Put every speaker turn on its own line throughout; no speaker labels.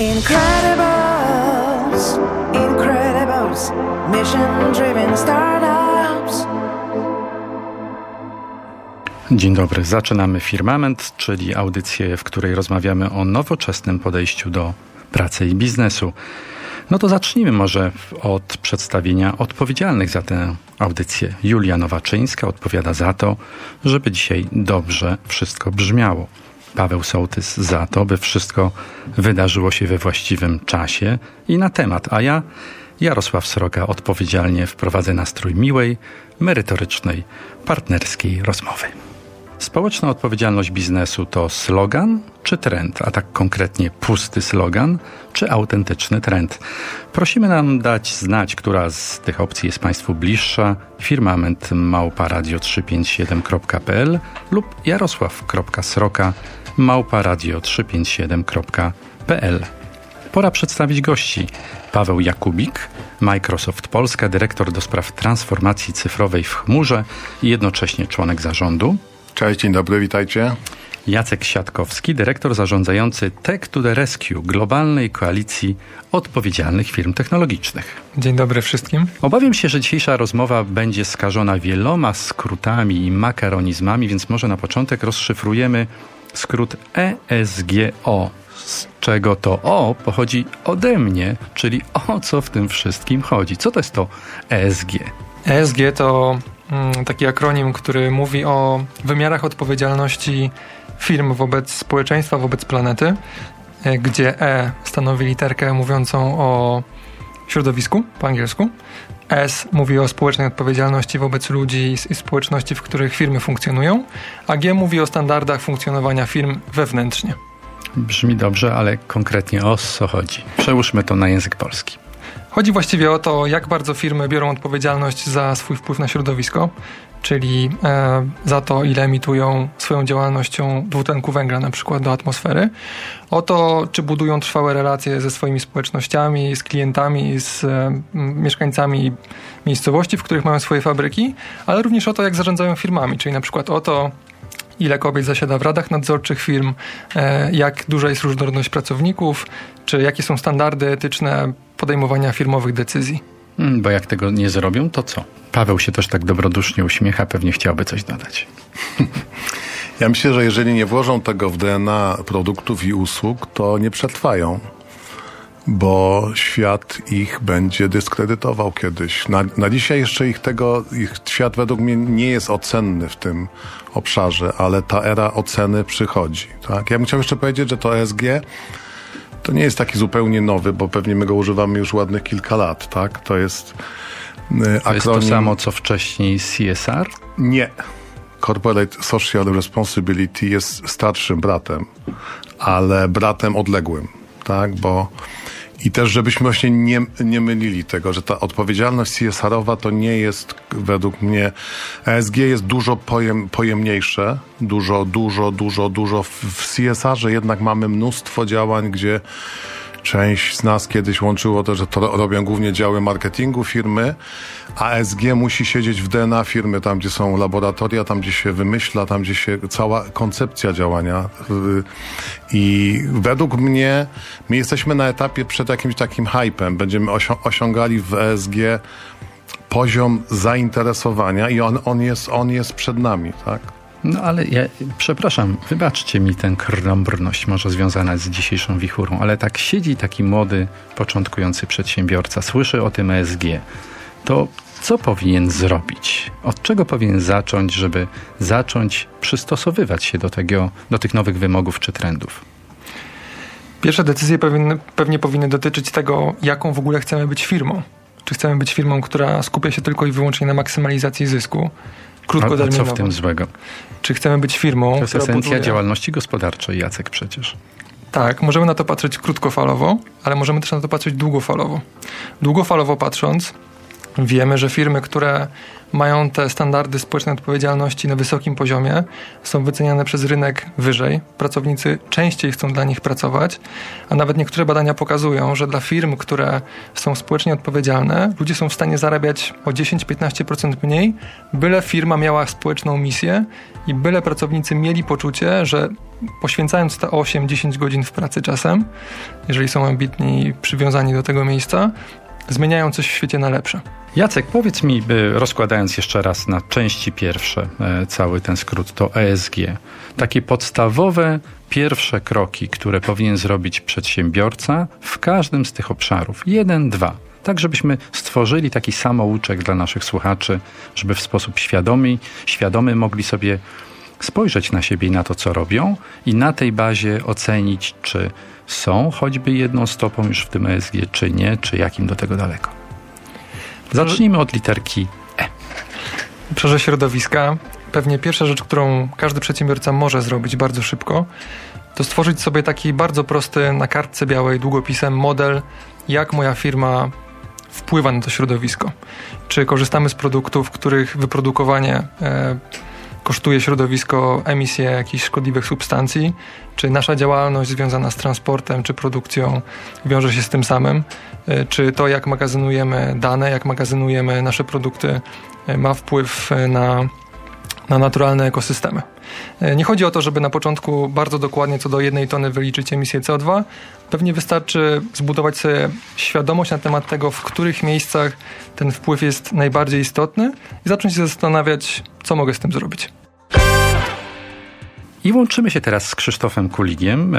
Incredibles, Incredibles, mission driven startups. Dzień dobry, zaczynamy Firmament, czyli audycję, w której rozmawiamy o nowoczesnym podejściu do pracy i biznesu. No to zacznijmy może od przedstawienia odpowiedzialnych za tę audycję. Julia Nowaczyńska odpowiada za to, żeby dzisiaj dobrze wszystko brzmiało. Paweł Sołtys za to, by wszystko wydarzyło się we właściwym czasie i na temat, a ja, Jarosław Sroka, odpowiedzialnie wprowadzę nastrój miłej, merytorycznej, partnerskiej rozmowy. Społeczna odpowiedzialność biznesu to slogan czy trend, a tak konkretnie pusty slogan czy autentyczny trend. Prosimy nam dać znać, która z tych opcji jest Państwu bliższa. Firmament małparadio357.pl lub jarosław.sroka małparadio357.pl Pora przedstawić gości. Paweł Jakubik, Microsoft Polska, dyrektor do spraw transformacji cyfrowej w chmurze i jednocześnie członek zarządu.
Cześć, dzień dobry, witajcie.
Jacek Siatkowski, dyrektor zarządzający Tech to the Rescue, globalnej koalicji odpowiedzialnych firm technologicznych.
Dzień dobry wszystkim.
Obawiam się, że dzisiejsza rozmowa będzie skażona wieloma skrótami i makaronizmami, więc może na początek rozszyfrujemy skrót ESGO. Z czego to O pochodzi ode mnie, czyli o co w tym wszystkim chodzi. Co to jest to ESG?
ESG to mm, taki akronim, który mówi o wymiarach odpowiedzialności firm wobec społeczeństwa, wobec planety, e, gdzie E stanowi literkę mówiącą o środowisku po angielsku. S mówi o społecznej odpowiedzialności wobec ludzi i społeczności, w których firmy funkcjonują, a G mówi o standardach funkcjonowania firm wewnętrznie.
Brzmi dobrze, ale konkretnie o co chodzi? Przełóżmy to na język polski.
Chodzi właściwie o to, jak bardzo firmy biorą odpowiedzialność za swój wpływ na środowisko, czyli e, za to, ile emitują swoją działalnością dwutlenku węgla na przykład do atmosfery, o to, czy budują trwałe relacje ze swoimi społecznościami, z klientami, z e, mieszkańcami miejscowości, w których mają swoje fabryki, ale również o to, jak zarządzają firmami, czyli na przykład o to, ile kobiet zasiada w radach nadzorczych firm, e, jak duża jest różnorodność pracowników, czy jakie są standardy etyczne podejmowania firmowych decyzji.
Hmm, bo jak tego nie zrobią, to co? Paweł się też tak dobrodusznie uśmiecha, pewnie chciałby coś dodać.
Ja myślę, że jeżeli nie włożą tego w DNA produktów i usług, to nie przetrwają, bo świat ich będzie dyskredytował kiedyś. Na, na dzisiaj jeszcze ich tego, ich świat według mnie nie jest ocenny w tym obszarze, ale ta era oceny przychodzi. Tak? Ja bym chciał jeszcze powiedzieć, że to ESG to nie jest taki zupełnie nowy, bo pewnie my go używamy już ładnych kilka lat, tak? To jest
akronim... To jest to samo, co wcześniej CSR?
Nie. Corporate Social Responsibility jest starszym bratem, ale bratem odległym, tak? Bo i też, żebyśmy właśnie nie, nie mylili tego, że ta odpowiedzialność CSR-owa to nie jest według mnie, ESG jest dużo pojem, pojemniejsze, dużo, dużo, dużo, dużo. W CSR-ze jednak mamy mnóstwo działań, gdzie Część z nas kiedyś łączyło to, że to robią głównie działy marketingu firmy, a SG musi siedzieć w DNA firmy, tam gdzie są laboratoria, tam gdzie się wymyśla, tam gdzie się cała koncepcja działania. I według mnie my jesteśmy na etapie przed jakimś takim hypem. Będziemy osiągali w ESG poziom zainteresowania i on, on, jest, on jest przed nami, tak?
No ale ja, przepraszam, wybaczcie mi tę krąbrność, może związana z dzisiejszą wichurą, ale tak siedzi taki młody, początkujący przedsiębiorca, słyszy o tym ESG, to co powinien zrobić? Od czego powinien zacząć, żeby zacząć przystosowywać się do, tego, do tych nowych wymogów czy trendów?
Pierwsze decyzje powinny, pewnie powinny dotyczyć tego, jaką w ogóle chcemy być firmą. Czy chcemy być firmą, która skupia się tylko i wyłącznie na maksymalizacji zysku,
krótkoterminowo. A co w tym złego?
Czy chcemy być firmą,
To jest esencja buduje... działalności gospodarczej, Jacek przecież.
Tak, możemy na to patrzeć krótkofalowo, ale możemy też na to patrzeć długofalowo. Długofalowo patrząc, Wiemy, że firmy, które mają te standardy społecznej odpowiedzialności na wysokim poziomie, są wyceniane przez rynek wyżej. Pracownicy częściej chcą dla nich pracować, a nawet niektóre badania pokazują, że dla firm, które są społecznie odpowiedzialne, ludzie są w stanie zarabiać o 10-15% mniej, byle firma miała społeczną misję i byle pracownicy mieli poczucie, że poświęcając te 8-10 godzin w pracy czasem, jeżeli są ambitni i przywiązani do tego miejsca, zmieniają coś w świecie na lepsze.
Jacek, powiedz mi, rozkładając jeszcze raz na części pierwsze e, cały ten skrót, to ESG. Takie podstawowe pierwsze kroki, które powinien zrobić przedsiębiorca w każdym z tych obszarów. Jeden, dwa. Tak, żebyśmy stworzyli taki samouczek dla naszych słuchaczy, żeby w sposób świadomy, świadomy mogli sobie spojrzeć na siebie i na to, co robią i na tej bazie ocenić, czy są choćby jedną stopą już w tym ESG, czy nie, czy jakim do tego daleko. Zacznijmy od literki E.
W obszarze środowiska pewnie pierwsza rzecz, którą każdy przedsiębiorca może zrobić bardzo szybko, to stworzyć sobie taki bardzo prosty na kartce białej długopisem model, jak moja firma wpływa na to środowisko. Czy korzystamy z produktów, których wyprodukowanie e, kosztuje środowisko emisję jakichś szkodliwych substancji, czy nasza działalność związana z transportem czy produkcją wiąże się z tym samym, e, czy to jak magazynujemy dane, jak magazynujemy nasze produkty e, ma wpływ e, na, na naturalne ekosystemy. Nie chodzi o to, żeby na początku bardzo dokładnie co do jednej tony wyliczyć emisję CO2. Pewnie wystarczy zbudować sobie świadomość na temat tego, w których miejscach ten wpływ jest najbardziej istotny i zacząć się zastanawiać, co mogę z tym zrobić.
I łączymy się teraz z Krzysztofem Kuligiem, e,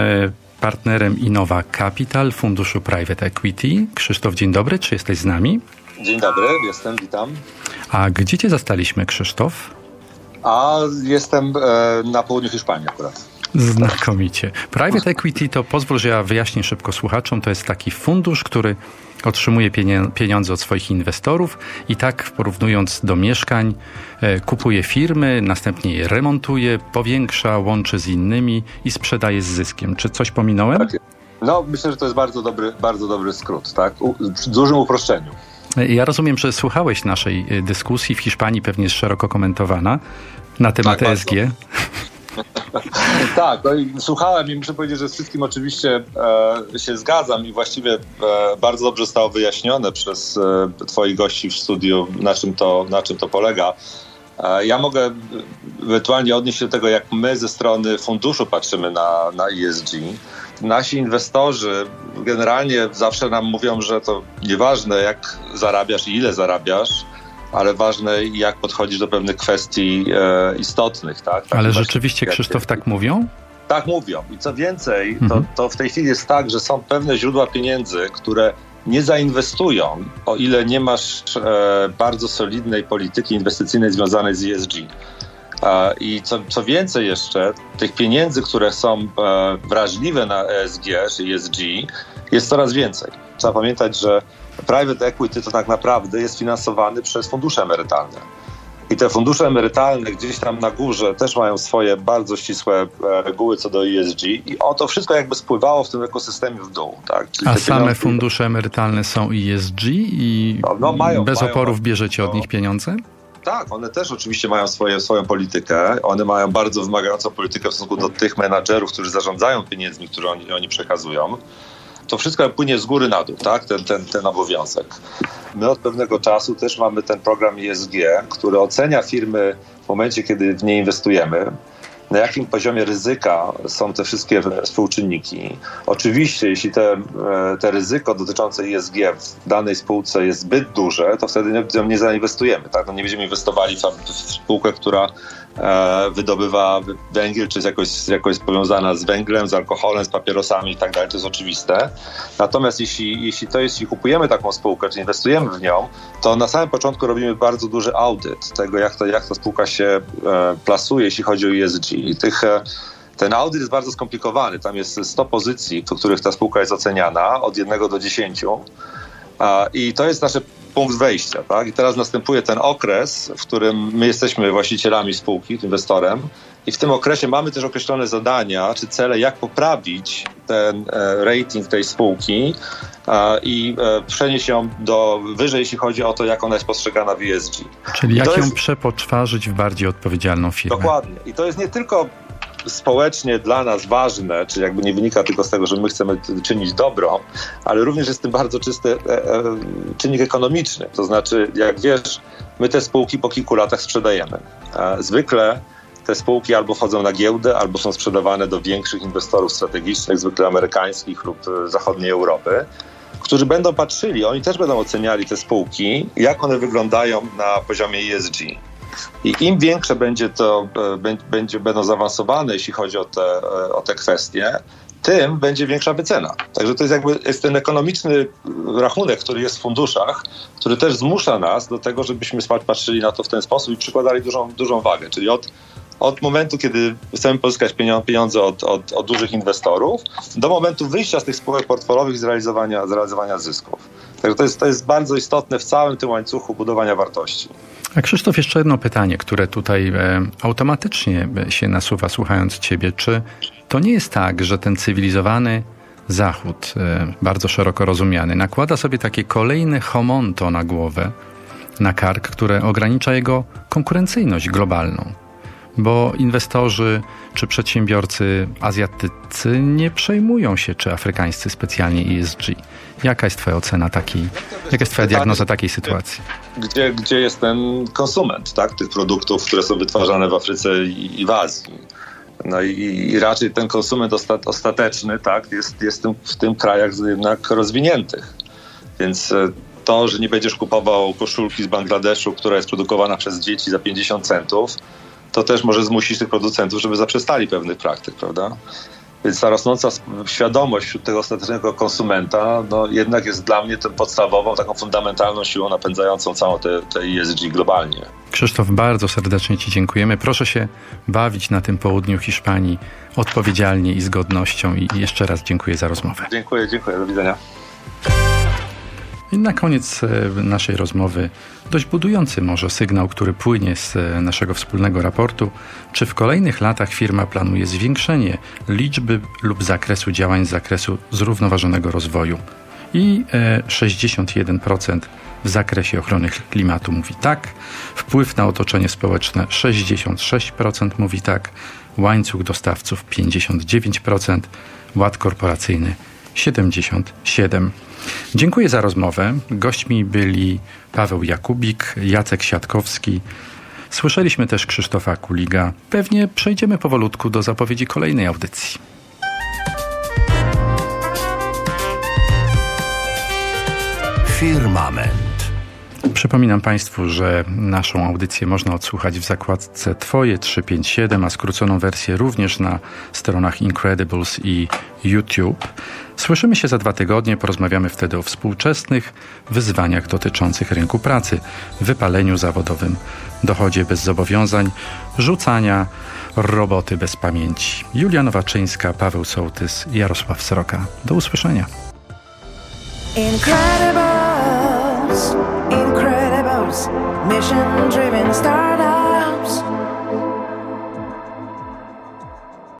partnerem Innova Capital, funduszu Private Equity. Krzysztof, dzień dobry, czy jesteś z nami?
Dzień dobry, jestem, witam.
A gdzie cię zastaliśmy, Krzysztof?
A jestem e, na południu Hiszpanii akurat.
Znakomicie. Private Equity to, pozwól, że ja wyjaśnię szybko słuchaczom, to jest taki fundusz, który otrzymuje pieniądze od swoich inwestorów i tak porównując do mieszkań, e, kupuje firmy, następnie je remontuje, powiększa, łączy z innymi i sprzedaje z zyskiem. Czy coś pominąłem? Tak.
No, myślę, że to jest bardzo dobry, bardzo dobry skrót, tak? W dużym uproszczeniu.
Ja rozumiem, że słuchałeś naszej e, dyskusji w Hiszpanii, pewnie jest szeroko komentowana na temat tak, ESG.
Tak, no i słuchałem i muszę powiedzieć, że z wszystkim oczywiście e, się zgadzam i właściwie e, bardzo dobrze zostało wyjaśnione przez e, twoich gości w studiu, na czym to, na czym to polega. E, ja mogę ewentualnie odnieść się do tego, jak my ze strony funduszu patrzymy na, na ESG. Nasi inwestorzy generalnie zawsze nam mówią, że to nieważne jak zarabiasz i ile zarabiasz, ale ważne, jak podchodzisz do pewnych kwestii e, istotnych. Tak?
tak ale rzeczywiście, Krzysztof, tak mówią?
Tak mówią. I co więcej, to, mhm. to w tej chwili jest tak, że są pewne źródła pieniędzy, które nie zainwestują, o ile nie masz e, bardzo solidnej polityki inwestycyjnej związanej z ESG. E, I co, co więcej jeszcze, tych pieniędzy, które są e, wrażliwe na ESG czy ESG, jest coraz więcej. Trzeba pamiętać, że private equity to tak naprawdę jest finansowany przez fundusze emerytalne. I te fundusze emerytalne gdzieś tam na górze też mają swoje bardzo ścisłe e, reguły co do ESG i o to wszystko jakby spływało w tym ekosystemie w dół. Tak?
Czyli A same pieniądze... fundusze emerytalne są ESG i no, no mają, bez mają, oporów bierzecie no, od nich pieniądze?
Tak, one też oczywiście mają swoje, swoją politykę. One mają bardzo wymagającą politykę w stosunku do tych menadżerów, którzy zarządzają pieniędzmi, które oni, oni przekazują to wszystko płynie z góry na dół, tak? ten, ten, ten obowiązek. My od pewnego czasu też mamy ten program ESG, który ocenia firmy w momencie, kiedy w nie inwestujemy, na jakim poziomie ryzyka są te wszystkie współczynniki. Oczywiście, jeśli te, e, te ryzyko dotyczące ESG w danej spółce jest zbyt duże, to wtedy nie, nie zainwestujemy. Tak? No nie będziemy inwestowali w, spółkę, która wydobywa węgiel, czy jest jakoś, jakoś powiązana z węglem, z alkoholem, z papierosami i tak dalej, to jest oczywiste. Natomiast jeśli, jeśli to jest, jeśli kupujemy taką spółkę, czy inwestujemy w nią, to na samym początku robimy bardzo duży audyt tego, jak, to, jak ta spółka się e, plasuje, jeśli chodzi o ESG. I tych e, ten audyt jest bardzo skomplikowany. Tam jest 100 pozycji, w których ta spółka jest oceniana od 1 do 10. I to jest nasze punkt wejścia. Tak? I teraz następuje ten okres, w którym my jesteśmy właścicielami spółki, inwestorem, i w tym okresie mamy też określone zadania czy cele, jak poprawić ten rating tej spółki i przenieść ją do wyżej, jeśli chodzi o to, jak ona jest postrzegana w ESG.
Czyli jak ją jest... przepoczwarzyć w bardziej odpowiedzialną firmę.
Dokładnie. I to jest nie tylko społecznie dla nas ważne, czy jakby nie wynika tylko z tego, że my chcemy czynić dobro, ale również jest tym bardzo czysty e, e, czynnik ekonomiczny. To znaczy, jak wiesz, my te spółki po kilku latach sprzedajemy. Zwykle te spółki albo wchodzą na giełdę, albo są sprzedawane do większych inwestorów strategicznych, zwykle amerykańskich lub e, zachodniej Europy, którzy będą patrzyli, oni też będą oceniali te spółki, jak one wyglądają na poziomie ESG. I im większe będzie to, e, będzie, będą zaawansowane, jeśli chodzi o te, e, o te kwestie, tym będzie większa wycena. Także to jest jakby jest ten ekonomiczny rachunek, który jest w funduszach, który też zmusza nas do tego, żebyśmy patrzyli na to w ten sposób i przykładali dużą, dużą wagę. Czyli od, od momentu, kiedy chcemy pozyskać pieniądze od, od, od dużych inwestorów, do momentu wyjścia z tych spółek portfolowych i zrealizowania, zrealizowania zysków. Także to jest, to jest bardzo istotne w całym tym łańcuchu budowania wartości.
A Krzysztof, jeszcze jedno pytanie, które tutaj e, automatycznie się nasuwa słuchając Ciebie. Czy to nie jest tak, że ten cywilizowany Zachód, e, bardzo szeroko rozumiany, nakłada sobie takie kolejne homonto na głowę, na kark, które ogranicza jego konkurencyjność globalną? Bo inwestorzy czy przedsiębiorcy azjatycy nie przejmują się, czy afrykańscy specjalnie ESG. Jaka jest Twoja ocena takiej, jaka jest Twoja diagnoza takiej sytuacji?
Gdzie, gdzie jest ten konsument tak, tych produktów, które są wytwarzane w Afryce i, i w Azji? No i, i, raczej ten konsument ostat, ostateczny tak, jest, jest w tym krajach jednak rozwiniętych. Więc e, to, że nie będziesz kupował koszulki z Bangladeszu, która jest produkowana przez dzieci za 50 centów, to też może zmusić tych producentów, żeby zaprzestali pewnych praktyk, prawda? Więc ta rosnąca świadomość wśród tego ostatecznego konsumenta no, jednak jest dla mnie tą podstawową, taką fundamentalną siłą napędzającą całą te, te ESG globalnie.
Krzysztof, bardzo serdecznie Ci dziękujemy. Proszę się bawić na tym południu Hiszpanii odpowiedzialnie i z godnością i jeszcze raz dziękuję za rozmowę.
Dziękuję, dziękuję. Do widzenia.
I na koniec e, naszej rozmowy dość budujący może sygnał, który płynie z e, naszego wspólnego raportu, czy w kolejnych latach firma planuje zwiększenie liczby lub zakresu działań z zakresu zrównoważonego rozwoju. I 61% e, w zakresie ochrony klimatu mówi tak, wpływ na otoczenie społeczne 66% mówi tak, łańcuch dostawców 59%, ład korporacyjny 77%. Dziękuję za rozmowę. Gośćmi byli Paweł Jakubik, Jacek Siatkowski. Słyszeliśmy też Krzysztofa Kuliga. Pewnie przejdziemy powolutku do zapowiedzi kolejnej audycji. Firmament. Przypominam Państwu, że naszą audycję można odsłuchać w zakładce Twoje 357, a skróconą wersję również na stronach Incredibles i YouTube. Słyszymy się za dwa tygodnie, porozmawiamy wtedy o współczesnych wyzwaniach dotyczących rynku pracy, wypaleniu zawodowym, dochodzie bez zobowiązań, rzucania roboty bez pamięci. Julia Nowaczyńska, Paweł Sołtys, Jarosław Sroka. Do usłyszenia. Incredibles, mission driven startups.